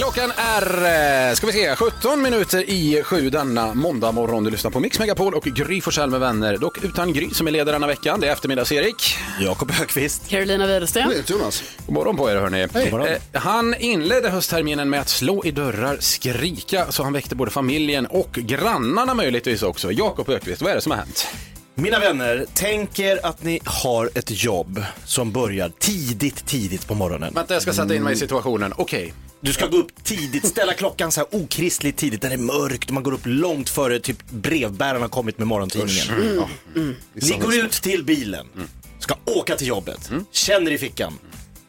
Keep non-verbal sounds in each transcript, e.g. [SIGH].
Klockan är, eh, ska vi se, 17 minuter i sju denna måndag morgon. Du lyssnar på Mix Megapol och Gry Forssell med vänner. Dock utan Gry som är ledare denna veckan. Det är eftermiddags-Erik. Jakob Högqvist. Carolina Widerström. Jonas. God morgon på er hörni. Hej. Eh, han inledde höstterminen med att slå i dörrar, skrika så han väckte både familjen och grannarna möjligtvis också. Jakob Högqvist, vad är det som har hänt? Mina vänner, tänk er att ni har ett jobb som börjar tidigt, tidigt på morgonen. Vänta, jag ska sätta in mig i situationen. Okej. Du ska gå upp tidigt, ställa klockan så här okristligt tidigt när det är mörkt och man går upp långt före typ brevbäraren har kommit med morgontidningen. Ja. Ni går ut till bilen, ska åka till jobbet, känner i fickan.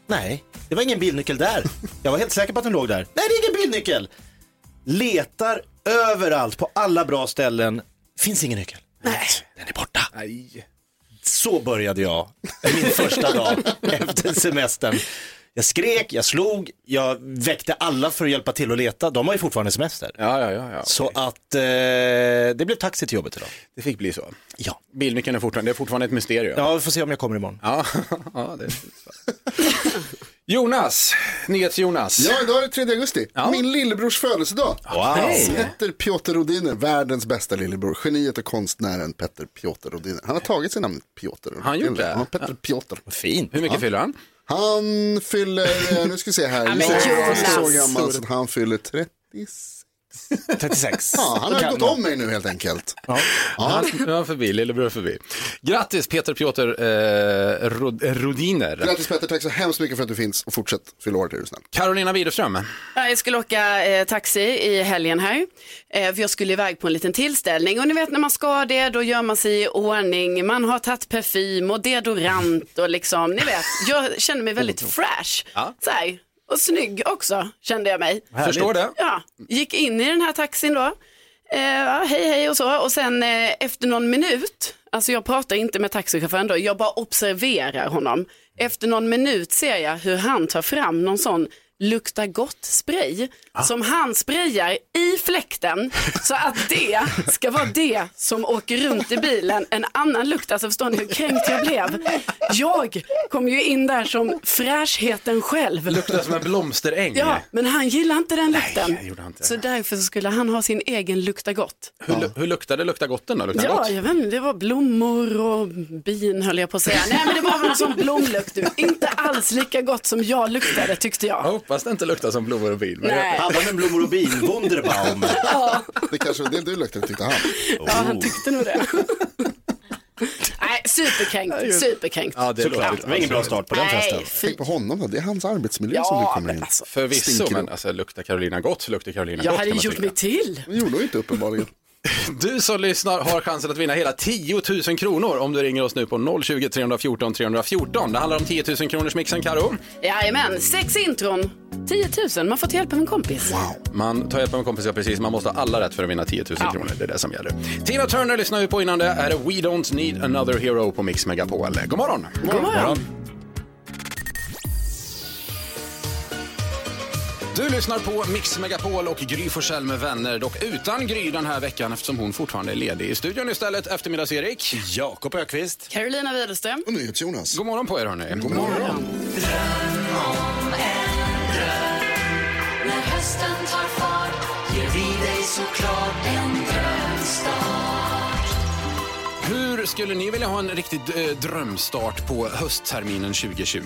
Nej, det var ingen bilnyckel där. Jag var helt säker på att den låg där. Nej, det är ingen bilnyckel. Letar överallt på alla bra ställen, finns ingen nyckel. Nej, den är borta. Nej. Så började jag min första dag [LAUGHS] efter semestern. Jag skrek, jag slog, jag väckte alla för att hjälpa till att leta. De har ju fortfarande semester. Ja, ja, ja. ja. Så att eh, det blev taxi till jobbet idag. Det fick bli så. Ja. Bilnyckeln är fortfarande, det är fortfarande ett mysterium. Ja, vi får se om jag kommer imorgon. Ja, [LAUGHS] ja det är Jonas, NyhetsJonas. Ja, idag är det 3 augusti. Min lillebrors födelsedag. Wow. Petter Piotr Rodiner, världens bästa lillebror. Geniet och konstnären Petter Piotr Rodiner. Han har tagit sig namnet Piotr. Han gjort det? Ja, Petter Piotr. Fint. Hur mycket fyller han? Han fyller, eh, nu ska vi se här, men jag är så gammal så att han fyller 36. 36. Ja, han har gått om mig nu helt enkelt. Ja, ja förbi, lillebror förbi. Grattis Peter Piotr eh, Rod, Rodiner. Grattis Petter, tack så hemskt mycket för att du finns och fortsätt fylla år är du snäll. Carolina Widerström. Ja, Jag skulle åka eh, taxi i helgen här. Eh, för jag skulle iväg på en liten tillställning och ni vet när man ska det då gör man sig i ordning. Man har tagit parfym och deodorant och liksom, ni vet, jag känner mig väldigt fresh. Ja. Så här. Och snygg också kände jag mig. Förstår det. Ja, gick in i den här taxin då. Eh, hej hej och så. Och sen eh, efter någon minut, alltså jag pratar inte med taxichauffören då, jag bara observerar honom. Efter någon minut ser jag hur han tar fram någon sån lukta gott-spray som han sprayar i fläkten så att det ska vara det som åker runt i bilen. En annan lukt, alltså förstår ni hur kränkt jag blev? Jag kom ju in där som fräschheten själv. Luktar som en blomsteräng. Ja, men han gillar inte den lukten. han inte. Så därför så skulle han ha sin egen lukta gott. Hur, lu- hur luktar det? Luktar gotten då? Luktar Ja, gott? jag vet inte, det var blommor och bin höll jag på att säga. Nej, men det var väl någon sån blomlukt. Du. Inte alls lika gott som jag luktade tyckte jag. Hoppas det inte luktar som blommor och bin. Men Nej, Hanna med blommor och bin, Wunderbaum. [LAUGHS] Det kanske var det du luktade tyckte han. ja, han tyckte nog det. [LAUGHS] Nej, superkränkt, superkränkt. Ja, det Såklart, det var ingen bra start på den Nej, festen. fy. Tänk på honom då, det är hans arbetsmiljö som du Ja, kommer men in. alltså. Förvisso, men alltså, luktar Carolina gott så luktar Carolina Jag gott. hade kan man gjort mig till. Det gjorde hon inte uppenbarligen. Du som lyssnar har chansen att vinna hela 10 000 kronor om du ringer oss nu på 020 314 314. Det handlar om 10 000 kronors mixen, Karo. Jajamän, sex intron, 10 000. Man får till hjälp av en kompis. Man tar hjälp av en kompis, ja precis. Man måste ha alla rätt för att vinna 10 000 kronor. Det är det som gäller. Tina Turner lyssnar vi på innan det. Här är We Don't Need Another Hero på Mix Megapol. God morgon! God morgon. Du lyssnar på Mix Megapol och Gry Forssell med vänner. Dock utan Gry den här veckan eftersom hon fortfarande är ledig. I studion istället eftermiddags-Erik. Jakob Ökvist. Carolina Widerström. Och NyhetsJonas. God morgon på er hörni. God morgon. När hösten tar fart ger vi dig såklart en drömstart. Hur skulle ni vilja ha en riktig eh, drömstart på höstterminen 2020?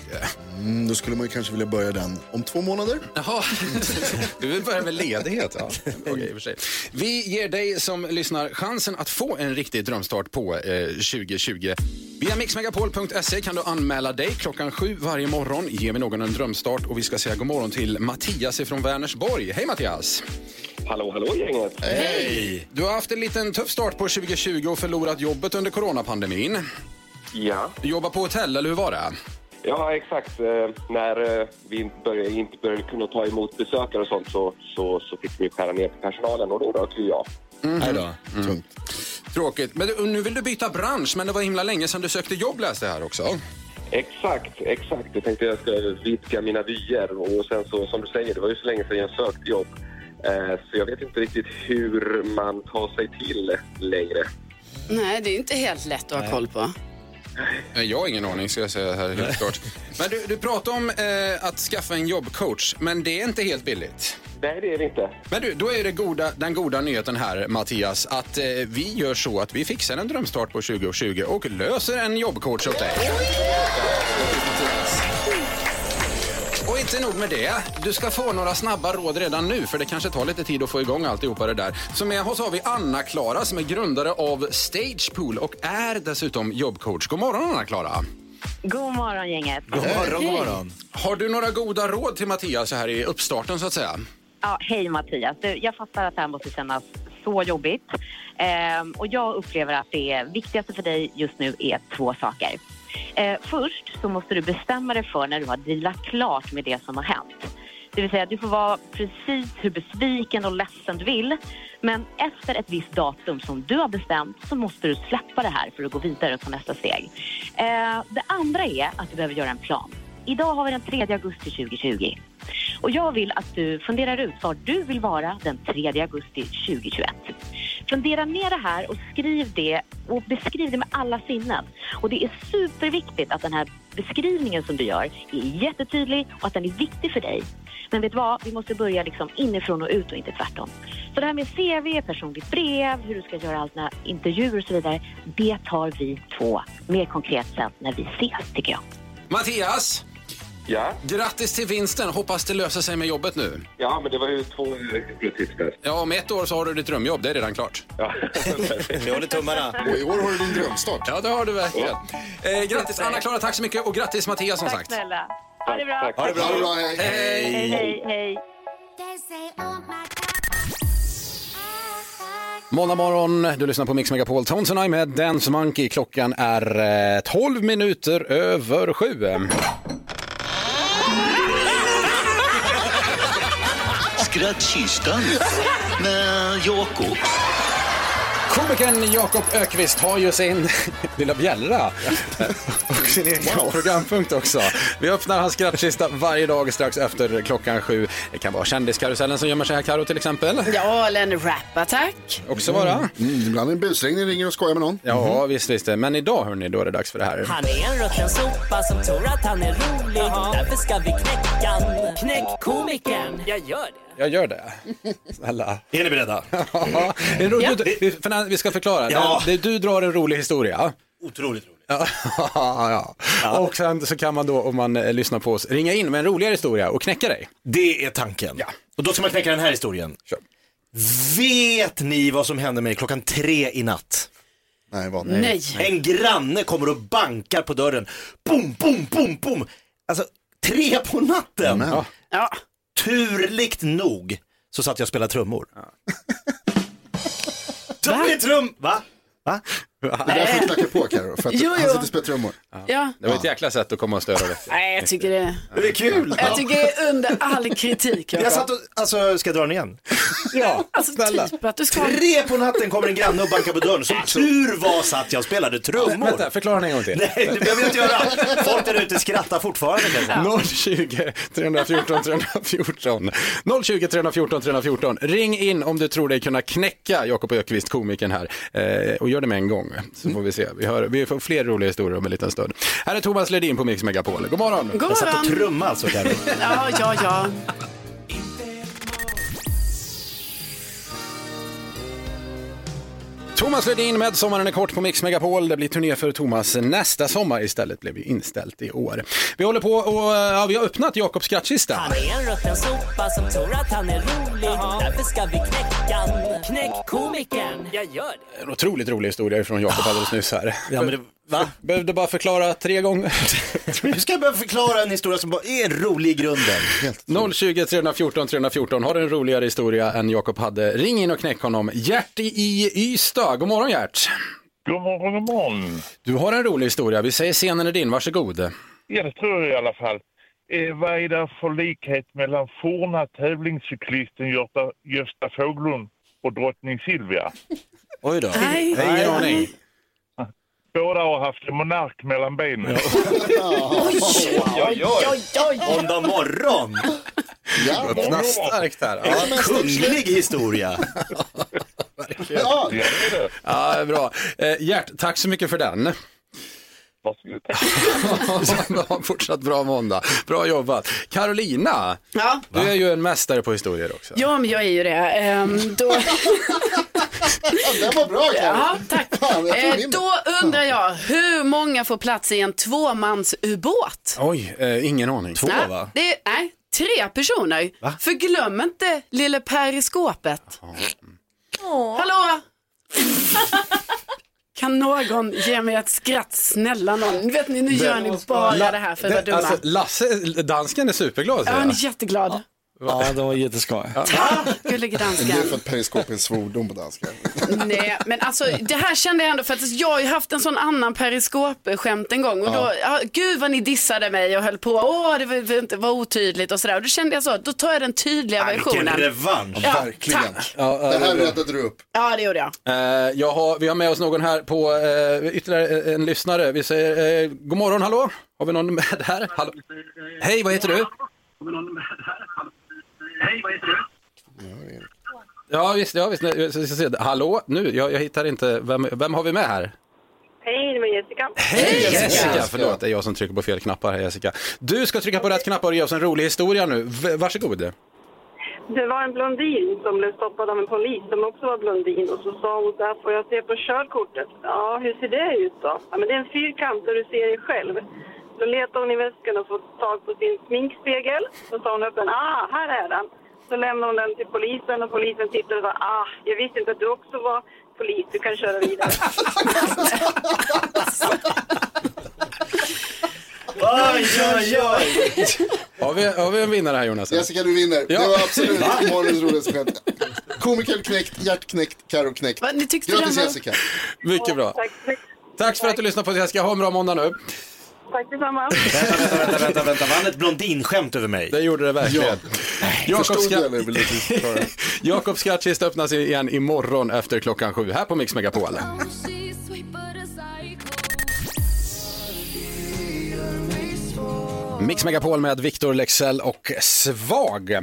Mm, då skulle man kanske vilja börja den om två månader. Jaha, [LAUGHS] du vill börja med ledighet. Ja. [LAUGHS] Och för sig. Vi ger dig som lyssnar chansen att få en riktig drömstart på eh, 2020. Via mixmegapol.se kan du anmäla dig klockan sju varje morgon. Ger vi någon en drömstart och vi ska säga god morgon till Mattias från Vänersborg. Hej Mattias! Hallå, hallå gänget. Hej! Du har haft en liten tuff start på 2020 och förlorat jobbet under coronapandemin. Ja, Du jobbar på hotell, eller hur var det? ja exakt. Eh, när eh, vi inte började, inte började kunna ta emot besökare och sånt så, så, så fick vi skära ner på personalen och då rök ju jag. Hej då. Tungt. Tråkigt. Men du, nu vill du byta bransch, men det var himla länge sedan du sökte jobb läste jag här också. Exakt, exakt. Jag tänkte jag ska vidga mina vyer och sen så, som du säger, det var ju så länge sedan jag sökte jobb. Eh, Så jag vet inte riktigt hur man tar sig till längre. Nej, det är inte helt lätt att ha koll på. Jag har ingen aning ska jag säga här helt klart. Men du, du pratar om eh, att skaffa en jobbcoach, men det är inte helt billigt. Nej, det är det inte. Men du, då är det goda, den goda nyheten här Mattias, att eh, vi gör så att vi fixar en drömstart på 2020 och löser en jobbcoach åt dig. Inte nog med det, du ska få några snabba råd redan nu för det kanske tar lite tid att få igång alltihopa det där. Så med oss har vi Anna-Klara som är grundare av Stagepool och är dessutom jobbcoach. God morgon Anna-Klara! God morgon gänget. God morgon, god morgon. Har du några goda råd till Mattias så här i uppstarten så att säga? Ja, hej Mattias. Du, jag fattar att det här måste kännas så jobbigt. Ehm, och jag upplever att det viktigaste för dig just nu är två saker. Eh, först så måste du bestämma dig för när du har dealat klart med det som har hänt. Det vill säga, du får vara precis hur besviken och ledsen du vill. Men efter ett visst datum som du har bestämt så måste du släppa det här för att gå vidare och ta nästa steg. Eh, det andra är att du behöver göra en plan. Idag har vi den 3 augusti 2020. Och jag vill att du funderar ut var du vill vara den 3 augusti 2021. Fundera ner det här och skriv det och beskriv det med alla sinnen. Och det är superviktigt att den här beskrivningen som du gör är jättetydlig och att den är viktig för dig. Men vet du vad? Vi måste börja liksom inifrån och ut och inte tvärtom. Så det här med CV, personligt brev, hur du ska göra allt när intervjuer och så vidare. Det tar vi två mer konkret sen när vi ses tycker jag. Mattias! Ja, Grattis till vinsten! Hoppas det löser sig med jobbet nu. ja men det var ju två. Ja, om ett år så har du ditt drömjobb, det är redan klart. Ja, [LAUGHS] Vi håller tummarna. Och i år har du din drömstart. Ja, det har du verkligen. Eh, grattis Anna-Klara, tack så mycket och grattis Mattias som Tack sagt. snälla. Ha det bra. Tack. Ha det bra. Ha det bra, hej. Hej, hej, hej. Måndag morgon, du lyssnar på Mix Megapol Tones and I med Dance Monkey. Klockan är eh, 12 minuter över sju. Skrattkistan med Jakob. Komikern Jakob Ökvist har ju sin [LAUGHS] lilla bjällra [LAUGHS] och sin egen programpunkt också. Vi öppnar hans skrattkista varje dag strax efter klockan sju. Det kan vara kändiskarusellen som gömmer sig här, Karo till exempel. Ja, eller en rap-attack. Också vara. Mm, ibland är det busringning, ringer och skojar med någon. Ja, visst, visst. Men idag, hörni, då är det dags för det här. Han är en rutten sopa som tror att han är rolig Därför ska vi knäcka han. Knäck komikern. Jag gör det. Jag gör det. Snälla. Är ni beredda? [LAUGHS] Ja, en ro- du, vi, för när, vi ska förklara. Ja. Det, du drar en rolig historia. Otroligt roligt. [LAUGHS] Ja, ja. Och sen så kan man då, om man eh, lyssnar på oss, ringa in med en roligare historia och knäcka dig. Det är tanken. Ja. Och då ska man knäcka den här historien. Kör. Vet ni vad som hände mig klockan tre i natt? Nej, vad? Nej. En granne kommer och bankar på dörren. Boom, boom, boom, boom. Alltså, tre på natten. Men. Ja. Turligt nog så satt jag och spelade trummor. Ja. trum... Va? Va? Det är därför du knackar på Carro, för att Jo, han jo. sitter och spelar trummor. ja. Det var ett jäkla sätt att komma och störa dig. Nej, jag tycker det, Det är kul. jag tycker det är under all kritik. Jag satt och, alltså, ska jag dra den igen? Ja, Alltså snälla. typ att du ska... Tre på natten kommer en granne och bankar på dörren. Som tur var satt jag och spelade trummor. Vänta, förklara den en gång till. Nej, det behöver jag inte göra. Folk där ute skrattar fortfarande kan jag säga. 020 314 314. 020 314 314. Ring in om du tror dig kunna knäcka Jakob Ökvist, komikern här. Eh, och gör det med en gång, så får vi se. Vi, hör, vi får fler roliga historier om en liten stund. Här är Thomas Ledin på Mix Megapol. God morgon! God Jag satt och morgon. trummade alltså. [LAUGHS] Ja, ja, ja. Thomas Ledin med Sommaren är kort på Mix Megapol. Det blir turné för Thomas nästa sommar. Istället blev vi inställt i år. Vi håller på och ja, vi har öppnat Jakobs skrattkista. Han är en rutten sopa som tror att han är rolig Därför ska vi knäcka. Knäck komikern. Jag gör det. En otroligt rolig historia från Jakob alldeles nyss här. Ja, men det, va? Behövde bara förklara tre gånger. Hur ska jag börja förklara en historia som bara är rolig i grunden? 020 314 314. Har du en roligare historia än Jakob hade? Ring in och knäck honom. Gert i Ystad. God morgon Gert. God morgon, god morgon. Du har en rolig historia. Vi säger scenen är din. Varsågod. Ja, det tror jag i alla fall. Eh, vad är det för likhet mellan forna tävlingscyklisten Gösta, Gösta Fåglund och drottning Silvia? [LAUGHS] Oj då. Nej. Ingen aning. [LAUGHS] båda har haft en monark mellan benen. [LAUGHS] Oj, oj, oj. Måndag morgon. Ja, Öppna starkt här. Ja. En kunglig historia. Ja. Ja, bra. Eh, Gert, tack så mycket för den. Varsågod. [LAUGHS] Fortsatt bra måndag. Bra jobbat. Carolina, Ja. du är ju en mästare på historier också. Ja, men jag är ju det. Ehm, då... [LAUGHS] Den var bra Karin. Ja, tack. Fan, jag Eh, min- då undrar jag, hur många får plats i en tvåmansubåt? Oj, eh, ingen aning. Två Nej, va? det är, nej, tre personer. För glöm inte lille periskopet. Hallå? [LAUGHS] Kan någon ge mig ett skratt? Snälla någon. Vet ni, nu gör ni bara det här för att vara dumma. Alltså, Lasse, dansken är superglad. Ja, han är jätteglad. Ja, det var jätteskoj. Gullige Det är dansken. för att periskop är en svordom på danska. Nej, men alltså det här kände jag ändå för att jag har ju haft en sån annan periskop-skämt en gång och då, ja, gud vad ni dissade mig och höll på, åh det var, var, var otydligt och sådär och då kände jag så, då tar jag den tydliga Vilken versionen. revansch. Ja, Verkligen. tack. Ja, ja, Det det är här räddade du upp. Ja, det gjorde jag. Eh, jag har, vi har med oss någon här på eh, ytterligare en lyssnare. Vi säger eh, god morgon, hallå? Har vi någon med här? Hallå? Hej, vad heter du? Ja visst, ja, visst. Jag ska se. Hallå, nu, jag, jag hittar inte, vem, vem har vi med här? Hej, det var Jessica. Hej Jessica! Jessica. Förlåt, det är jag som trycker på fel knappar här Jessica. Du ska trycka på rätt knappar och ge oss en rolig historia nu. V- varsågod. Det var en blondin som blev stoppad av en polis som också var blondin och så sa hon så här, får jag se på körkortet? Ja, hur ser det ut då? Ja, men det är en fyrkant där du ser dig själv. Då letade hon i väskan och fått tag på sin sminkspegel. Så sa hon upp den, ah, här är den. Så lämnade hon den till polisen och polisen tittade och sa, ah, jag visste inte att du också var polis, du kan köra vidare. Oj, oj, oj. Har vi, har vi en vinnare här Jonas? Jessica, du vinner. Ja. Det var absolut morgonens roligaste skämt. Komikern knäckt, Gert knäckt, Karo knäckt. Va, ni tyckte Grattis den var- Jessica. Mycket bra. Tack, Tack för att du lyssnade på oss Jessica. Ha en bra måndag nu. Tack detsamma. Vänta, vänta, vänta, vänta. Vann ett blondinskämt över mig? Det gjorde det verkligen. Jakob Förstod du Ska- eller vill du förklara? [LAUGHS] Jakob Skattkist öppnas igen imorgon efter klockan sju här på Mix Megapol. Mix Megapol med Victor Lexell och Svag.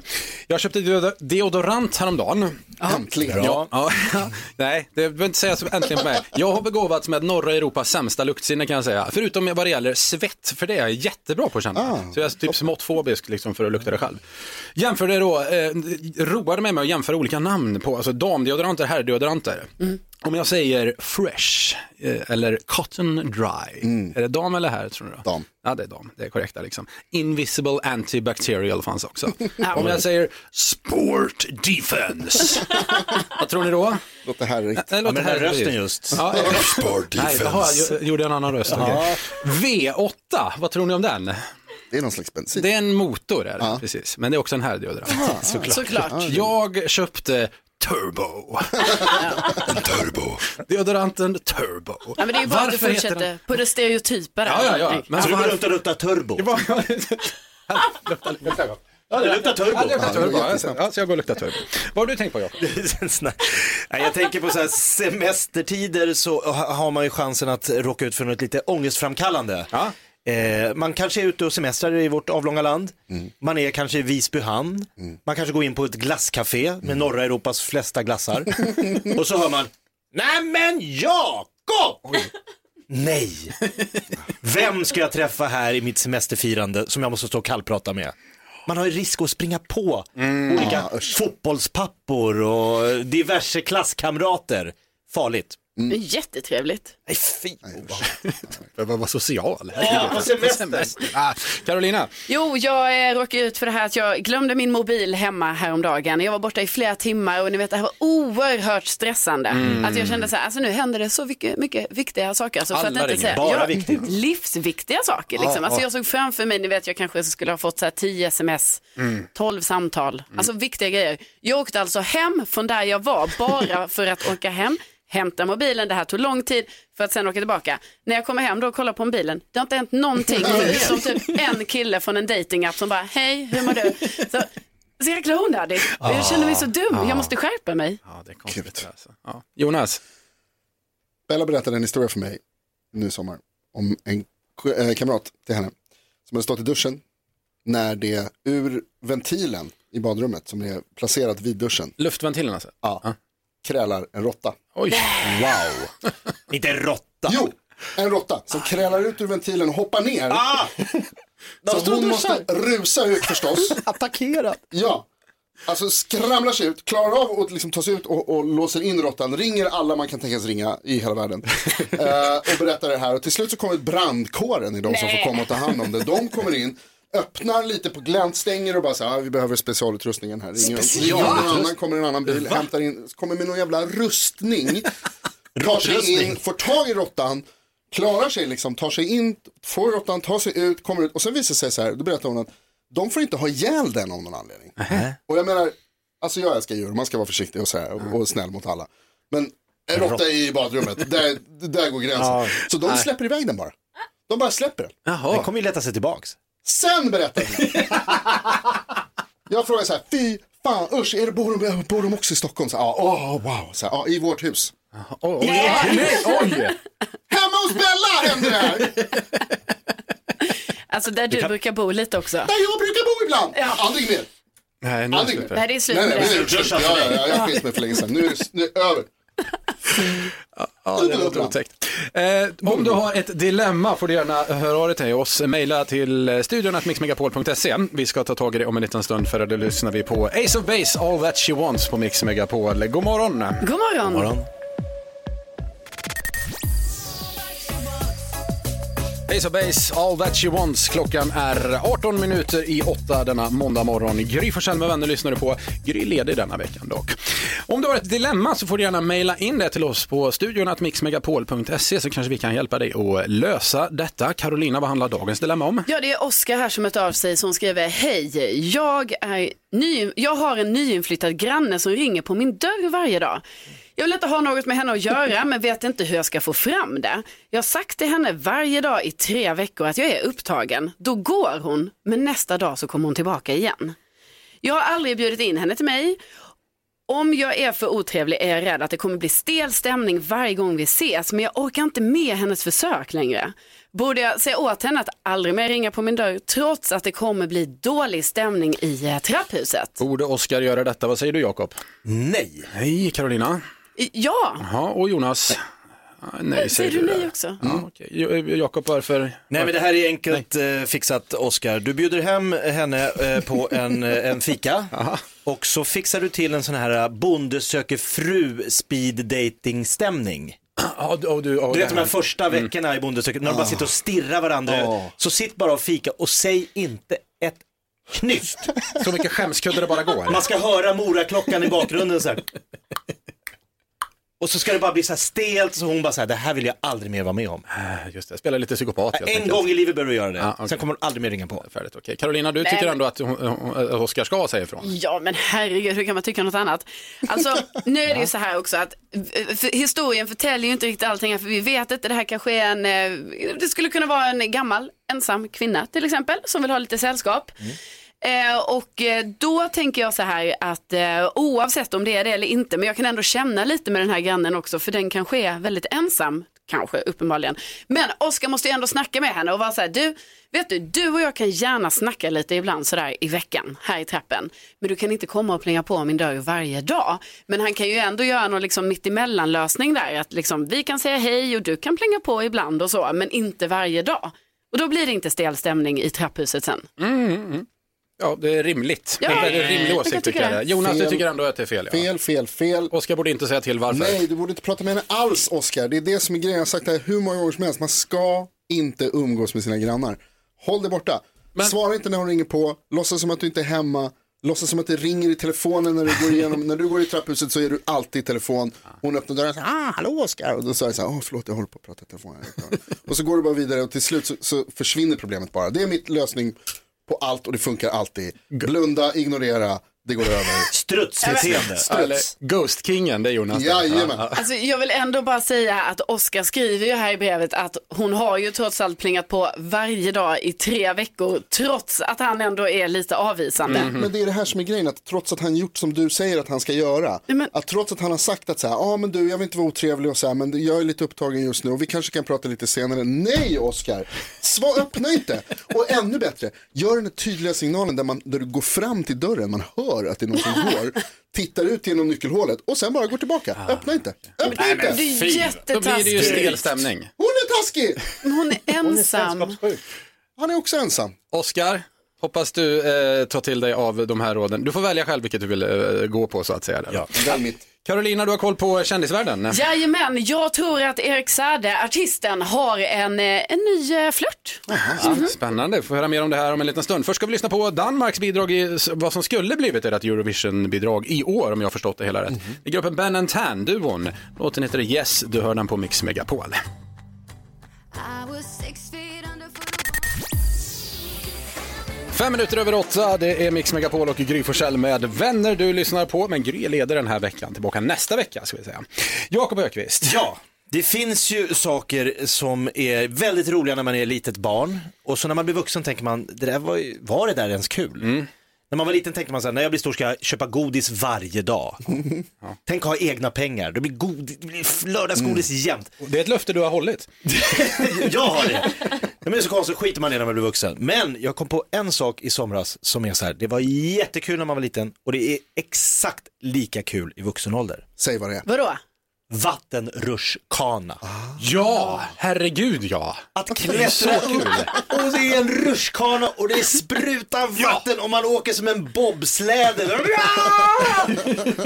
Jag köpte deod- deodorant häromdagen. Äntligen. Ja, ja. [LAUGHS] Nej, det behöver inte säga så äntligen på mig. Jag har begåvats med norra Europas sämsta luktsinne kan jag säga. Förutom vad det gäller svett, för det är jag jättebra på att känna. Ah. Så jag är typ smått fobisk liksom för att lukta det själv. Jämförde då, eh, roade mig med att jämföra olika namn på, alltså damdeodoranter, herrdeodoranter. Om jag säger fresh eh, eller cotton dry, är det dam eller herr tror du? Då? Dam. Ja, det är dam, det är korrekta liksom. Invisible antibacterial fanns också. [LAUGHS] Om jag säger sport defense, [LAUGHS] vad tror ni då? Låter härligt. Det låter men den härligt. rösten just. Ja, [LAUGHS] Sport Nej, jaha, jag gjorde en annan röst. okej. V8, vad tror ni om den? Det är någon slags bensin. Det är en motor, är det, precis. men det är också en herrdeodorant. Såklart. Såklart. Jag köpte Turbo. turbo. Deodoranten Turbo. Ja, men det är ju bara att du fortsätter den- på det stereotypa. Ja, ja, ja. Men Så du går runt och luktar turbo? Det var- Lukta- lukta gott. Ja, det luktar turbo. Ja, det luktar turbo. så jag går och luktar turbo. Vad har du tänkt på Jakob? [LAUGHS] Jag tänker på så här semestertider så ha- har man ju chansen att råka ut för något lite ångestframkallande. Ja. Eh, man kanske är ute och semestrar i vårt avlånga land. Man är kanske i Visby hamn. Man kanske går in på ett glasscafé med norra Europas flesta glassar. [LAUGHS] och så hör man, nej men Jakob! Nej! Vem ska jag träffa här i mitt semesterfirande som jag måste stå och kallprata med? Man har ju risk att springa på olika fotbollspappor och diverse klasskamrater. Farligt. Det är jättetrevligt. Nej, fy. Jag [LAUGHS] var social. Ja, på semester. Ah, Carolina, Jo, jag eh, råkade ut för det här att jag glömde min mobil hemma häromdagen. Jag var borta i flera timmar och ni vet det här var oerhört stressande. Mm. Att jag kände så här, alltså nu händer det så mycket, mycket viktiga saker. Alltså, för att Alla inte ringer. säga, Bara ja, viktigt. Livsviktiga saker liksom. Ja, alltså, ja. jag såg framför mig, ni vet jag kanske skulle ha fått så här 10 sms, 12 samtal, alltså viktiga grejer. Jag åkte alltså hem från där jag var bara för att åka hem hämta mobilen, det här tog lång tid för att sen åka tillbaka. När jag kommer hem då och kollar på mobilen, det har inte hänt någonting förutom typ en kille från en datingapp som bara, hej, hur mår du? Så, så jäkla onödigt. Och Jag känner mig så dum, jag måste skärpa mig. Ja, det är konstigt. Alltså. Ja. Jonas, Bella berättade en historia för mig nu i sommar om en eh, kamrat till henne som hade stått i duschen när det ur ventilen i badrummet som är placerat vid duschen. Luftventilen alltså? Ja. Krälar en råtta. Oj, wow. [LAUGHS] Inte en råtta. Jo, en råtta som krälar ut ur ventilen och hoppar ner. Ah! [LAUGHS] Så hon måste rusa ut förstås. [LAUGHS] Attackerad. Ja, alltså skramlar sig ut, klarar av att liksom ta sig ut och, och låser in råttan, ringer alla man kan tänkas ringa i hela världen. Eh, och berättar det här och till slut så kommer brandkåren i de som får komma och ta hand om det. De kommer in, öppnar lite på glänt, stänger och bara så här, ah, vi behöver specialutrustningen här. Ringer, ringer någon annan, kommer en annan bil, hämtar in, kommer med någon jävla rustning. [LAUGHS] tar sig in, får tag i råttan, klarar sig liksom, tar sig in, får råttan, tar sig ut, kommer ut och sen visar det sig så här, då berättar hon att de får inte ha ihjäl den av någon anledning. Och jag menar, alltså jag älskar djur, man ska vara försiktig och, så här, och, och snäll mot alla. Men en råtta i badrummet, där, där går gränsen. Ja. Så de släpper iväg den bara. De bara släpper den. Den kommer ju leta sig tillbaks. Sen berättar vi. Jag frågar så här, fy fan, usch, är det, bor, de, bor de också i Stockholm? Så, här, ja, åh, wow, så här, ja, i vårt hus. Oj, nej, oj. Hemma hos Bella händer det här! Alltså där du, brukar bo lite också. Där jag brukar bo ibland. Aldrig mer. Nej, nu är det slut Nej, det är slut Nej, med nej, det. nu är det slut. Ja, ja, ja, jag har skilt mig för länge sedan. Nu Ja, det låter otäckt. Eh, om du har ett dilemma får du gärna höra av dig till oss. Mejla till studion att mixmegapol.se. Vi ska ta tag i det om en liten stund för då lyssnar vi på Ace of Base, All That She Wants på Mix Megapol. God morgon! God morgon. Morgon. Ace of Base, All That She Wants. Klockan är 18 minuter i 8 denna måndag morgon. Gry Forssell med vänner lyssnar du på. Gry är ledig denna veckan dock. Om du har ett dilemma så får du gärna mejla in det till oss på studion mixmegapol.se så kanske vi kan hjälpa dig att lösa detta. Carolina, vad handlar dagens dilemma om? Ja, det är Oskar här som hört av sig som skriver Hej, jag, är ny, jag har en nyinflyttad granne som ringer på min dörr varje dag. Jag vill inte ha något med henne att göra men vet inte hur jag ska få fram det. Jag har sagt till henne varje dag i tre veckor att jag är upptagen. Då går hon, men nästa dag så kommer hon tillbaka igen. Jag har aldrig bjudit in henne till mig. Om jag är för otrevlig är jag rädd att det kommer bli stel stämning varje gång vi ses, men jag orkar inte med hennes försök längre. Borde jag säga åt henne att aldrig mer ringa på min dörr, trots att det kommer bli dålig stämning i eh, trapphuset? Borde Oskar göra detta? Vad säger du Jakob? Nej. Nej, Carolina. Ja, Jaha, och Jonas? Ah, Nej, säger du nej också? Ja, okej. Jo- Jakob, varför? Nej men det här är enkelt eh, fixat Oskar. Du bjuder hem henne eh, på en, eh, en fika [LAUGHS] och så fixar du till en sån här eh, bonde söker fru speed dating stämning. Du, och du, och Du vet det de här första veckorna i Bonde söker, när de bara sitter och stirrar varandra. Ja. Så sitt bara och fika och säg inte ett knyst. Så mycket skämskudde det bara går. Man ska höra moraklockan i bakgrunden så här. [LAUGHS] Och så ska det bara bli så här stelt så hon bara så här, det här vill jag aldrig mer vara med om. Äh, Just det, spela lite psykopat helt En enkelt. gång i livet behöver du göra det. Ja, okej. Sen kommer hon aldrig mer ringa på. Färdigt, okej. Carolina, du Nej, tycker men- ändå att hon- hon- att Oskar ska säga ifrån? Ja men herregud, hur kan man tycka något annat? Alltså nu är det ju så här också att eh, för, historien förtäljer ju inte riktigt allting, för vi vet inte, det här kanske är en, eh, det skulle kunna vara en gammal ensam kvinna till exempel som vill ha lite sällskap. Eh, och eh, då tänker jag så här att eh, oavsett om det är det eller inte, men jag kan ändå känna lite med den här grannen också, för den kanske är väldigt ensam, kanske uppenbarligen. Men Oskar måste ju ändå snacka med henne och vara så här, du, vet du, du och jag kan gärna snacka lite ibland sådär i veckan här i trappen, men du kan inte komma och plinga på min dörr varje dag. Men han kan ju ändå göra någon liksom mittemellan lösning där, att liksom, vi kan säga hej och du kan plinga på ibland och så, men inte varje dag. Och då blir det inte stel stämning i trapphuset sen. Mm, mm, mm. Ja, det är rimligt. Ja, det är en rimlig åsikt tycker jag. det. Jonas, du Fel. tycker ändå att det är fel? Ja. Fel, fel, fel. Oskar borde inte säga till varför. Nej, du borde inte prata med henne alls, Oskar. Det är det som är grejen. Jag har sagt det här hur många gånger som helst. Man ska inte umgås med sina grannar. Håll dig borta. Svara inte när hon ringer på. Låtsas som att du inte är hemma. Låtsas som att det ringer i telefonen när du går igenom. när du går i trapphuset så är du alltid i telefon. Hon öppnar dörren och säger, ah, hallå Oskar. Och då sa jag så här, åh förlåt jag håller på att prata i telefon. [LAUGHS] och så går du bara vidare och till slut så, så försvinner problemet bara. Det är mitt lösning på allt och det funkar alltid. Blunda, ignorera, det går över. [LAUGHS] Strutsbeteende. [LAUGHS] Eller Ghost-kingen, det är Jonas. Jajamän. Ja. Alltså, jag vill ändå bara säga att Oskar skriver ju här i brevet att hon har ju trots allt plingat på varje dag i tre veckor trots att han ändå är lite avvisande. Mm. Men det är det här som är grejen, att trots att han gjort som du säger att han ska göra, att trots att han har sagt att så här, ja ah, men du jag vill inte vara otrevlig och så här, men jag är lite upptagen just nu och vi kanske kan prata lite senare. Nej Oskar, Svar, öppna inte. Och ännu bättre, gör den tydliga signalen där, man, där du går fram till dörren, man hör att det är någon som går, [LAUGHS] tittar ut genom nyckelhålet och sen bara går tillbaka. Öppna inte, öppna inte. Det är Då blir det ju jättetaskigt. stel stämning. Hon är taskig! Hon är ensam. Han är också ensam. Oskar, hoppas du eh, tar till dig av de här råden. Du får välja själv vilket du vill eh, gå på så att säga. Där. Ja. Välj mitt. Carolina, du har koll på kändisvärlden. Jajamän, jag tror att Erik Saade, artisten, har en, eh, en ny eh, flört. Ja, spännande, vi får höra mer om det här om en liten stund. Först ska vi lyssna på Danmarks bidrag i vad som skulle blivit ert Eurovision-bidrag i år om jag har förstått det hela rätt. I gruppen Ben and Tan, duon. Låten heter Yes, du hör den på Mix Megapol. Fem minuter över åtta, det är Mix Megapol och Gry Forssell med vänner du lyssnar på. Men Gry leder den här veckan, tillbaka nästa vecka ska vi säga. Jakob Ökvist. Ja, det finns ju saker som är väldigt roliga när man är litet barn och så när man blir vuxen tänker man, det där var, ju- var det där ens kul? När man var liten tänkte man så här, när jag blir stor ska jag köpa godis varje dag. [LAUGHS] Tänk att ha egna pengar, det blir, godis, det blir lördagsgodis jämt. Det är ett löfte du har hållit. [LAUGHS] jag har det. Men det är så konstigt, skiter man i när man blir vuxen. Men jag kom på en sak i somras som är så här, det var jättekul när man var liten och det är exakt lika kul i vuxen ålder. Säg vad det är. Vadå? Vattenrutschkana. Ja, herregud ja. Att Det är klättra så upp kul. och det är en rutschkana och det sprutar vatten och man åker som en bobsläde.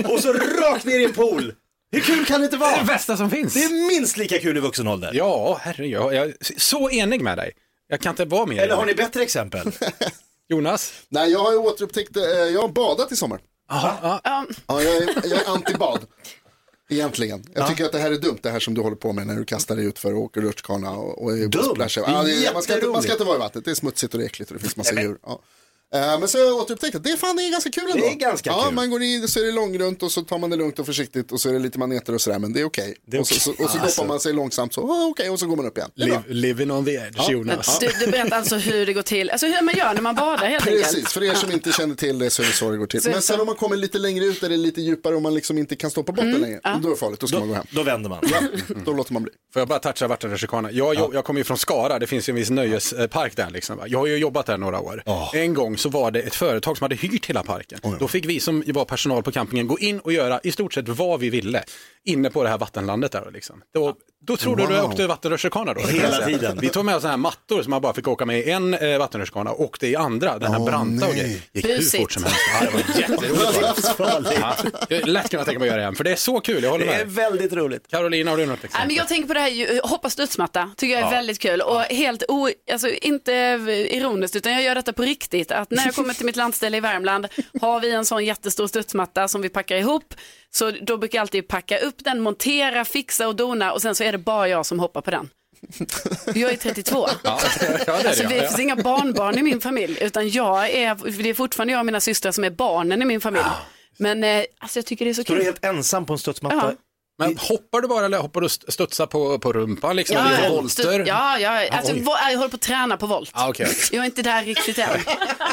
och så rakt ner i en pool. Hur kul kan det inte vara? Det är det bästa som finns. Det är minst lika kul i vuxen ålder. Ja, herregud. Jag jag är så enig med dig. Jag kan inte vara mer. Eller har ni bättre exempel? [LAUGHS] Jonas? Nej, jag har ju återupptäckt, eh, jag har badat i sommar. Aha, Ja, jag är, jag är antibad. Egentligen. Jag tycker att det här är dumt, det här som du håller på med när du kastar dig ut för och åker rutschkana och, och Dumt? splashar. Ja, det är, man, ska inte, man ska inte vara i vattnet, det är smutsigt och det är äckligt och det finns massa djur. Ja. Eh, Men så har jag återupptäckt att det är fan det är ganska kul ändå. Det är ganska ja, kul. Man går in, så är det långrunt och så tar man det lugnt och försiktigt och så är det lite maneter och sådär, men det är okej. är Och så, så, och så Alltså. doppar man sig långsamt så, oh, okej, och så går man upp igen. Liv, living on the edge, Ja. Jonas. Du, du berättar alltså hur det går till, alltså hur man gör när man badar helt Precis, enkelt. för er som inte känner till det så är det så det går till. Men sen så. om man kommer lite längre ut där det är lite djupare och man liksom inte kan stå på botten längre, då är det farligt, då ska man gå hem. Då vänder man. Ja, då låter man bli. Får jag bara toucha vattenrutschkana? Jag, jag, jag kommer ju från Skara, det finns ju en viss nöjespark där. Liksom. Jag har ju jobbat där några år. En gång så var det ett företag som hade hyrt hela parken. Då fick vi som var personal på campingen gå in och göra i stort sett vad vi ville inne på det här vattenlandet där. Liksom. Då, då trodde du du Wow. åkte vattenrutschkana då? det Hela tiden. Vi tog med oss sådana här mattor som man bara fick åka med i en eh, vattenrutschkana och åkte i andra, den här Åh, branta och nej. grejer. Gick hur Busigt. fort som helst. Ja, det var [LAUGHS] jätteroligt. Ja, jag lätt kunna tänka mig att göra det igen, för det är så kul, jag håller Det är med. väldigt roligt. Carolina, har du något Nej, exempel? men jag tänker på det här, hoppa studsmatta, tycker jag är väldigt kul och helt o, alltså inte ironiskt utan jag gör detta på riktigt. Att när jag kommer till mitt landställe i Värmland har vi en sån jättestor studsmatta som vi packar ihop. Så då brukar jag alltid packa upp den, montera, fixa och dona och sen så är det bara jag som hoppar på den. Jag är 32. [LAUGHS] Ja, det är Alltså, det, det ja. finns inga barnbarn i min familj utan jag är, det är fortfarande jag och mina systrar som är barnen i min familj. Men eh, alltså, jag tycker det är så Står du kul. helt ensam på en studsmatta? Ja. Men hoppar du bara eller hoppar du st- studsar på, på rumpan liksom? Ja, eller volter? ja, ja, alltså, oj. vo- jag håller på att träna på volt. Ah, okej. Jag är inte där riktigt än.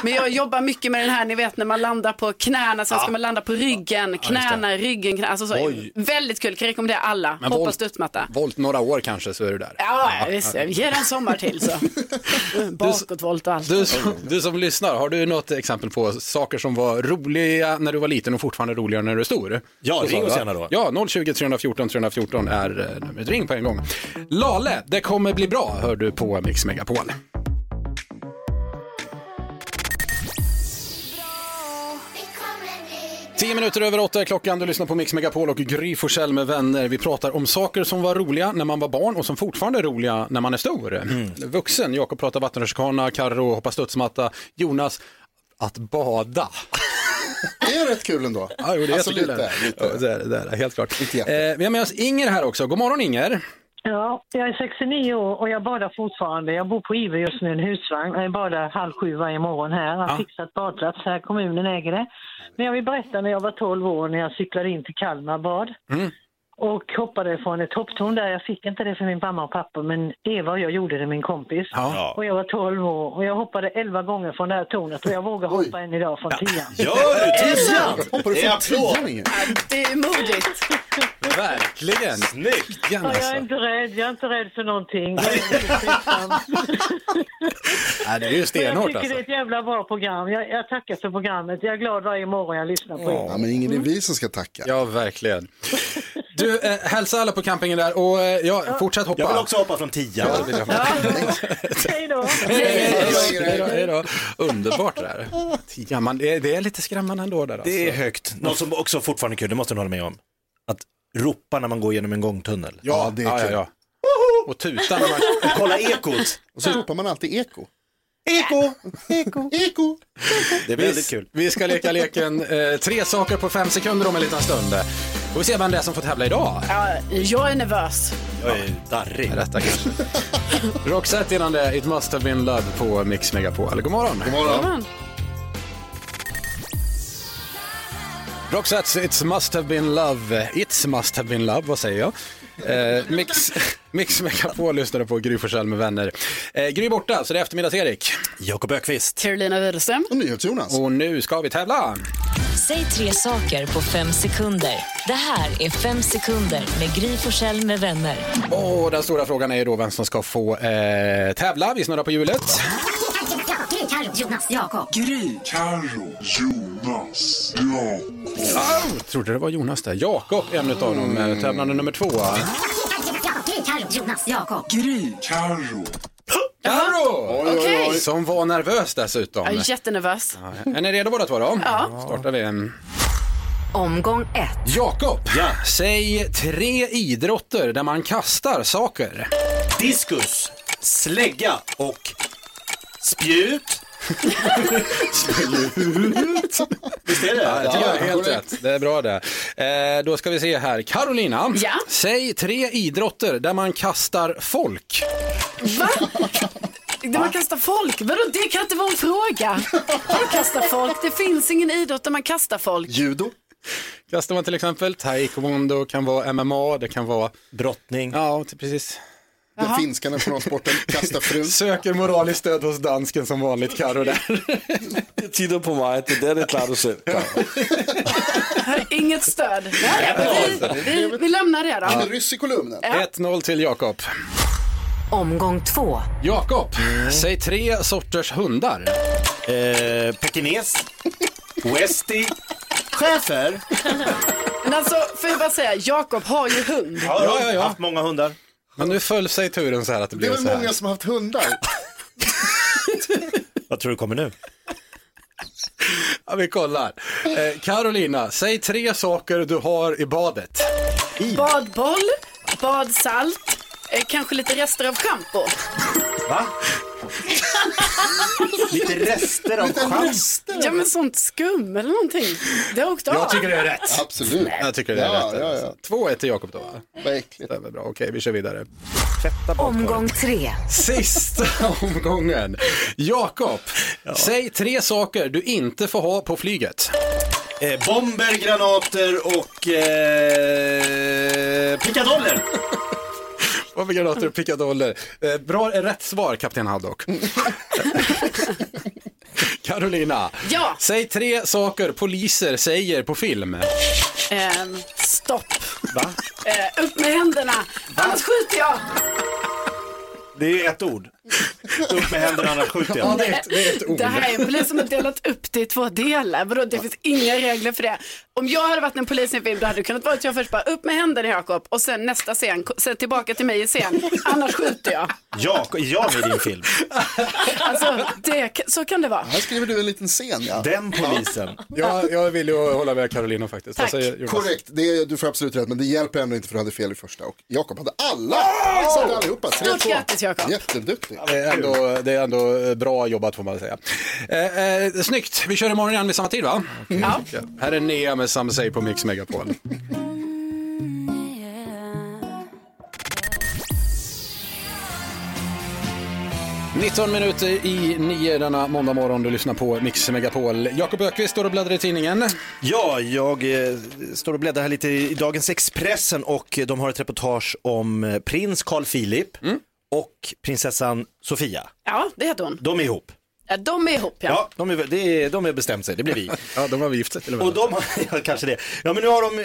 Men jag jobbar mycket med den här, ni vet när man landar på knäna, sen ska man landa på ryggen, knäna, ryggen, knä, alltså så. Oj. Väldigt kul, kan rekommendera alla. Men Hoppa volt- studsmatta. Volt några år kanske så är du där. Ja, visst, ge den en sommar till så. [LAUGHS] Bakåtvolt och allt. Du som, du som lyssnar, har du något exempel på saker som var roliga när du var liten och fortfarande roligare när du är stor? Ja, ring oss gärna då. Ja, 020 314 314 är eh, numret. Ring på en gång. Lale, det kommer bli bra, hör du på Mix Megapol. Tio minuter över åtta är klockan, du lyssnar på Mix Megapol och Gry Forssell med vänner. Vi pratar om saker som var roliga när man var barn och som fortfarande är roliga när man är stor. Mm. Vuxen, Jakob pratar vattenrutschkana, Carro hoppa studsmatta, Jonas att bada. Det är rätt kul ändå. Ja, jo, det är alltså jättekul. lite, lite. Ja, det är, det är, helt klart. Jätte. Eh, vi har med oss Inger här också. God morgon Inger. Ja, jag är 69 år och jag badar fortfarande. Jag bor på Ive just nu, en husvagn. Jag badar halv sju varje morgon här. Jag har Ja. fixat badplats här, kommunen äger det. Men jag vill berätta när jag var 12 år när jag cyklade in till Kalmar bad. Mm. Och hoppade från ett hopptorn där. Jag fick inte det för min mamma och pappa, men Eva och jag gjorde det, min kompis. Ja. Och jag var 12 år och jag hoppade 11 gånger från det här tornet och jag vågar hoppa än idag från tian. Gör du? Tian! Hoppar du Det är från applåd. tian, Inge? Ja, det är modigt. Verkligen. Snyggt! Igen, Ja, jag är alltså. inte rädd, jag är inte rädd för någonting. Jag är [LAUGHS] det är ju Men jag stenhårt tycker det alltså. är ett jävla bra program. Jag, jag tackar för programmet. Jag är glad varje morgon jag lyssnar på er. Ja, men Inge, det är vi som ska tacka. Ja, verkligen. Du, eh, hälsa alla på campingen där och eh, ja, fortsätt hoppa. Jag vill också hoppa från tian. Ja, det vill jag. [LAUGHS] Hej då! Hej då, hej då, hej då. Underbart det där. Tian, man, det, är, det är lite skrämmande ändå där alltså. Det är högt. Något som också fortfarande är kul, det måste du hålla med om. Att ropa när man går genom en gångtunnel. Ja, det är ja, ja, kul. ja. Och tuta när man... [LAUGHS] Kolla ekot. Och så ropar man alltid eko. Eko! Eko! Eko! Det är väldigt kul. Vi ska leka leken eh, tre saker på fem sekunder om en liten stund. Får vi se vem det är som får tävla idag. Ja, jag är nervös. Jag är darrig. Detta kanske. Roxette innan det, It must have been love på Mix Megapol. God morgon. God morgon. Jajamän. Roxette, It must have been love. It's must have been love, vad säger jag? Eh, Mix, [LAUGHS] Mix Megapol lyssnade på Gry Forssell med vänner. Eh, Gry är borta, så det är eftermiddags-Erik. Jakob Ökvist. Carolina Widerström. Och NyhetsJonas. Och nu ska vi tävla. Säg tre saker på fem sekunder. Det här är Fem sekunder med Gry Forssell med vänner. Och den stora frågan är ju då vem som ska få eh, tävla. Vi snurrar på hjulet. Gry, Carro, Jonas, Jakob. Gry, Carro, Jonas, Jakob. Oh, trodde det var Jonas där. Jakob en av dem, eh, tävlande nummer två. Gry, Carro, Jonas, Jakob. Gry, Carro. Carro! Okej. Som var nervös dessutom. Jag är jättenervös. Är ni redo båda två då? Ja. Startar vi. Omgång ett. Jakob, säg tre idrotter där man kastar saker. Diskus, slägga och spjut. Visst är det? Ja, det tycker jag är helt korrekt. rätt. Det är bra det. Eh, då ska vi se här. Carolina, Ja? säg tre idrotter där man kastar folk. Va? Där man kastar folk? Vadå, det kan inte vara en fråga. Man kastar folk. Det finns ingen idrott där man kastar folk. Judo. Kastar man till exempel taekwondo, kan vara MMA, det kan vara... Brottning. Ja, precis. Den finska nationalsporten. Kasta frun. [LAUGHS] Söker moraliskt stöd hos dansken som vanligt, Karo där. Titta på mig, det där det klarar du själv. Inget stöd. Vi, vi, vi lämnar det En då. ryss i kolumnen. 1-0 till Jakob. Omgång två. Jakob, säg tre sorters hundar. Eh, Pekines. Westie. Schäfer. Men alltså, får jag bara säga, Jakob har ju hund. Ja, Ja, ja, ja. Haft många hundar. Men nu föll sig turen så här att det Det är blev så här. många som har haft hundar. [LAUGHS] Vad tror du kommer nu? Ja, vi kollar. Eh, Carolina, säg tre saker du har i badet. Badboll, badsalt, eh, kanske lite rester av schampo. Va? [LAUGHS] Lite rester av chans. Ja men sånt skum eller någonting. Det har åkt av. Jag tycker det är rätt. Absolut. Jag tycker det är Ja, rätt. ja, alltså. ja. 2-1 till Jakob då va? Vad äckligt. Det är väl bra. Okej, vi kör vidare. Omgång tre. Sista [LAUGHS] omgången. Jakob, säg tre saker du inte får ha på flyget. Eh, bomber, granater och eh, pickadoller. [LAUGHS] Vad för granater och pickadoller? Eh, bra, rätt svar, kapten Haddock. [LAUGHS] Carolina, Ja. säg tre saker poliser säger på film. Ehm, stopp. Va? Eh, upp med händerna, annars skjuter jag. Det är ett ord. Upp med händerna annars skjuter Ja, jag. det är ett, det är ett ord. Det här blir som att delat upp det i två delar. Vadå, det finns inga regler för det. Om jag hade varit en polis i en film då hade det kunnat vara att jag först bara upp med händerna Jakob och sen nästa scen, sen tillbaka till mig i scen, annars skjuter jag. Ja, är jag med i din film? Alltså, det, så kan det vara. Här skriver du en liten scen. Ja. Den polisen. Jag, jag vill ju hålla med Carolina faktiskt. Tack. Jonas? Korrekt, det är, du får absolut rätt, men det hjälper ändå inte för du hade fel i första. Och Jakob hade alla! Så hade allihopa, Stort 3-2. grattis Jakob. Jätteduktig. Det är, ändå, det är ändå eh, bra jobbat får man säga. Eh, eh, snyggt, vi kör imorgon igen vid samma tid va? Ja. Här är Nea med Sam Say på Mix Megapol. Nitton minuter i nio denna måndag morgon. Du lyssnar på Mix Megapol. Jakob Ökvist står och bläddrar i tidningen. Ja, jag eh, står och bläddrar här lite i dagens Expressen och de har ett reportage om eh, prins Carl Philip. Mm och prinsessan Sofia. Ja, det heter hon. De är ihop. Ja, de är ihop ja. Ja, de, är, det är, de har bestämt sig, det blir vi. [LAUGHS] ja, de har vi gift sig till och med. Och de har, [LAUGHS] ja, kanske det. Ja, men nu har de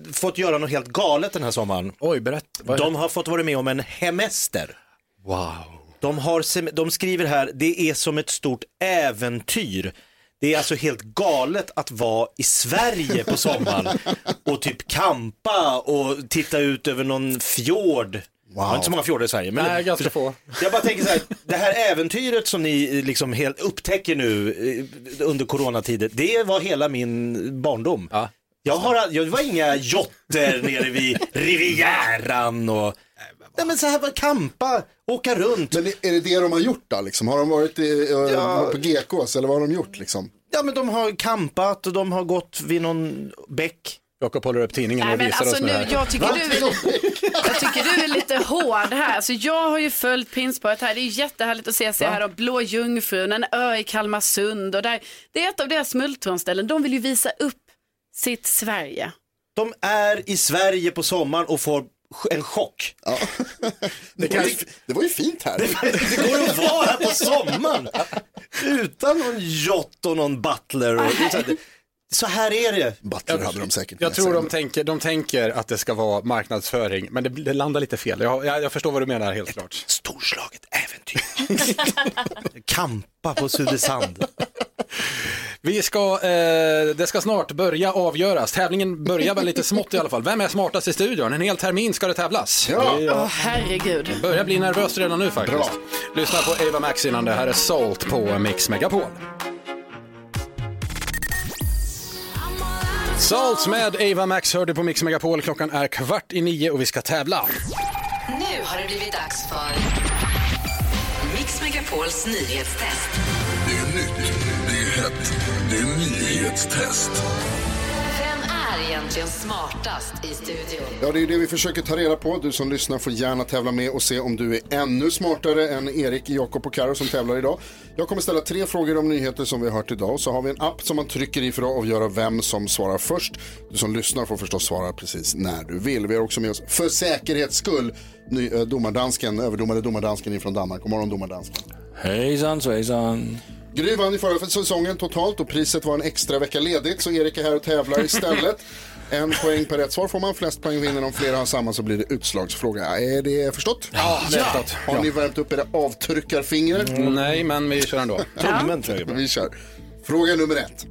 eh, fått göra något helt galet den här sommaren. Oj, berätta. Är De har fått vara med om en hemester. Wow. De, har, sem- de skriver här, det är som ett stort äventyr. Det är alltså helt galet att vara i Sverige på sommaren [LAUGHS] och typ kampa och titta ut över någon fjord. Jag har inte så många fjordar i Sverige. Men Nej, ganska få. Jag bara tänker så här, det här äventyret som ni eh, liksom helt upptäcker nu eh, under coronatider, det var hela min barndom. Jag, har, jag var inga jotter nere vid Rivieran och Nej men så här, bara kampa, åka runt. Men är det det de har gjort då? Liksom? Har de varit i, eh, Ja. på GKs eller vad har de gjort? Liksom? Ja men de har kampat och de har gått vid någon bäck. Jakob håller upp tidningen Nej, och visar alltså oss nu nu, här. jag tycker, du, jag tycker du är lite hård här. Alltså, jag har ju följt prinsparet här. Det är jättehärligt att se sig här. Och Blå Jungfrun, en ö i Kalmarsund. Och där, det är ett av deras smultronställen. De vill ju visa upp sitt Sverige. De är i Sverige på sommaren och får en chock. [LAUGHS] Det, var ju, det var ju fint här. [LAUGHS] Det går att vara här på sommaren utan någon yacht och någon butler. Och, så, här, är det. Butler hade de säkert Jag tror de tänker, de tänker att det ska vara marknadsföring, men det, det landar lite fel. Jag, jag, jag förstår vad du menar helt klart. Storslaget äventyr. [LAUGHS] Kampa på Sudesand. Vi ska, eh, det ska snart börja avgöras. Tävlingen börjar väl lite smått i alla fall. Vem är smartast i studion? En hel termin ska det tävlas. Ja. Är- Åh herregud. Det börjar bli nervöst redan nu faktiskt. Bra. Lyssna på Ava Max innan det här är Salt på Mix Megapol. Salt med Ava Max hörde på Mix Megapol. Klockan är kvart i nio och vi ska tävla. Nu har det blivit dags för Mix Megapols nyhetstest. Det är nytt, det är hett, det är nyhetstest. Egentligen smartast i studion? Ja, det är ju det vi försöker ta reda på. Du som lyssnar får gärna tävla med och se om du är ännu smartare än Erik, Jakob och Karo som tävlar idag. Jag kommer ställa tre frågor om nyheter som vi har hört idag. Så har vi en app som man trycker i för att avgöra vem som svarar först. Du som lyssnar får förstås svara precis när du vill. Vi har också med oss, för säkerhets skull, ny, eh, domardansken, överdomare domardansken ifrån Danmark. God morgon domardansken. Hejsan svejsan. Gry vann i förra säsongen totalt och priset var en extra vecka ledigt så Erik är här och tävlar [LAUGHS] istället. En poäng per rätt svar får man, flest poäng vinner. Om flera har samma så blir det utslagsfråga. Är det förstått? Ja, förstått. Har ni värmt upp era avtryckarfingrar? Mm, Nej, men vi kör ändå. [LAUGHS] Tummen tror jag. Vi kör. Fråga nummer ett.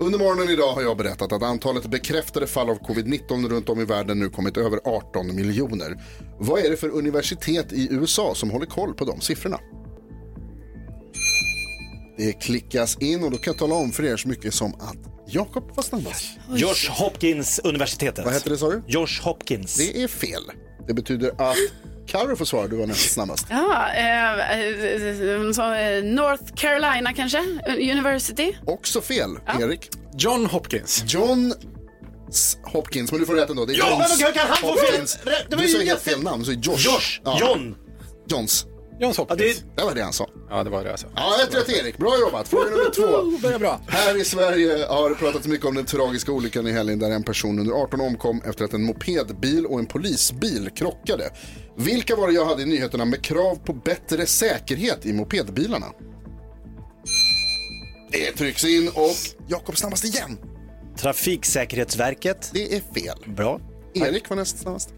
Under morgonen idag har jag berättat att antalet bekräftade fall av covid-19 runt om i världen nu kommit över 18 miljoner. Vad är det för universitet i USA som håller koll på de siffrorna? Det klickas in och då kan jag tala om för er så mycket som att Jakob var snabbast. Josh Hopkins universitetet. Vad heter det sa du? Josh Hopkins. Det är fel. Det betyder att Carro får svara, du var nästan snabbast. Ja, eh, eh, så, eh, North Carolina kanske? University? Också fel, Erik. John Hopkins. John. Hopkins, men du får rätt ändå. Det är Ja, Johns men kan han få fel? Det var Du ju sa helt jätte- fel namn, så är Josh. Josh. Ja. John. Johns. Johns Hopkins. Det var det han sa. Ja, det var det jag sa. Ja, ett rätt Erik. Bra jobbat. Fråga nummer två. Börjar bra. Här i Sverige har det pratats mycket om den tragiska olyckan i helgen där en person under 18 omkom efter att en mopedbil och en polisbil krockade. Vilka var det jag hade i nyheterna med krav på bättre säkerhet i mopedbilarna? Det trycks in och Jakob snabbast igen. Trafiksäkerhetsverket. Det är fel. Bra. Erik var näst snabbast.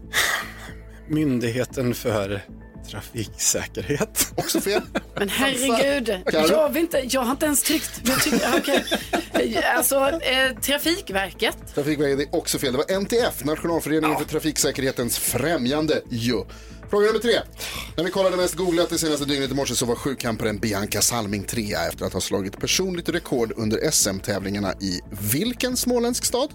Myndigheten för trafiksäkerhet. Också fel. Men herregud, jag, vill inte, jag har inte ens tryckt. Jag tycker, okay. Alltså, eh, Trafikverket. Trafikverket är också fel. Det var NTF, Nationalföreningen för trafiksäkerhetens främjande. Jo. Fråga nummer tre. När vi kollade mest googlat det senaste dygnet i morse så var sjukamparen Bianca Salming trea efter att ha slagit personligt rekord under SM-tävlingarna i vilken småländsk stad?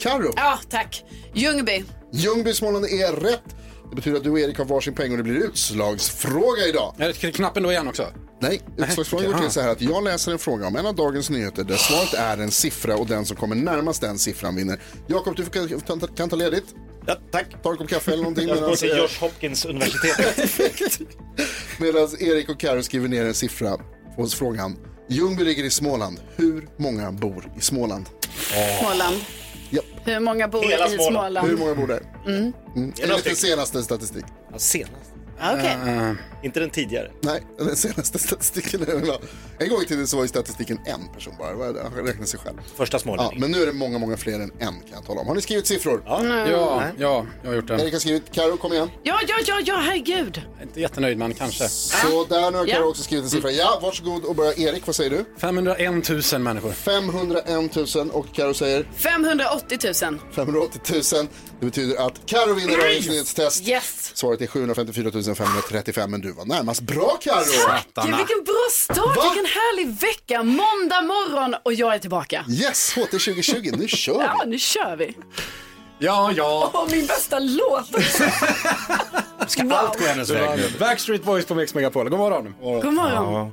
Karo. Ja, tack. Ljungby. Ljungby Småland är rätt. Det betyder att du och Erik har varsin poäng och det blir utslagsfråga idag. Är det knappen då igen också? Nej, utslagsfrågan går till så här att jag läser en fråga om en av dagens nyheter där svaret är en siffra och den som kommer närmast den siffran vinner. Jakob, du får- kan, kan, kan ta ledigt. Ja, tack. Ta en kopp kaffe eller någonting. [LAUGHS] Jag går till eh, Josh Hopkins universitet. [LAUGHS] Medan Erik och Karo skriver ner en siffra på frågan. Ljungby ligger i Småland. Hur många bor i Småland? Småland. Hur många bor Hela i Småland. Småland? Hur många bor där? Mm. Mm. Enligt den senaste statistik. Ja, senast. Okej. Eh, Inte den tidigare. Nej, den senaste statistiken är. En gång i tiden så var ju statistiken en person bara. Det var- Han räknar sig själv. Första Ja, smålänning. men nu är det många, många fler än en kan jag tala om. Har ni skrivit siffror? Ja. ja, ja, jag har gjort det. Erik har skrivit. Karo, kom igen. Ja, ja, ja, ja, herregud. Inte jättenöjd, men kanske. Så där, nu har Karo Ja. också skrivit en siffra. Ja, varsågod och börja. Erik, vad säger du? 501 000 människor. 501 000 och Karo säger 580 000. 580 000. Det betyder att Karo vinner dagens nyhetstest. Yes. Svaret är 754 535, men du var närmast. Bra Karo! Tack, vilken bra start, Va? vilken härlig vecka. Måndag morgon och jag är tillbaka. Yes, HT 2020, nu kör Ja, vi! nu kör vi. Ja, ja. Åh, min bästa låt. Ska allt gå hennes väg nu? Backstreet Boys på Mix Megapol. God morgon. God morgon. Ja,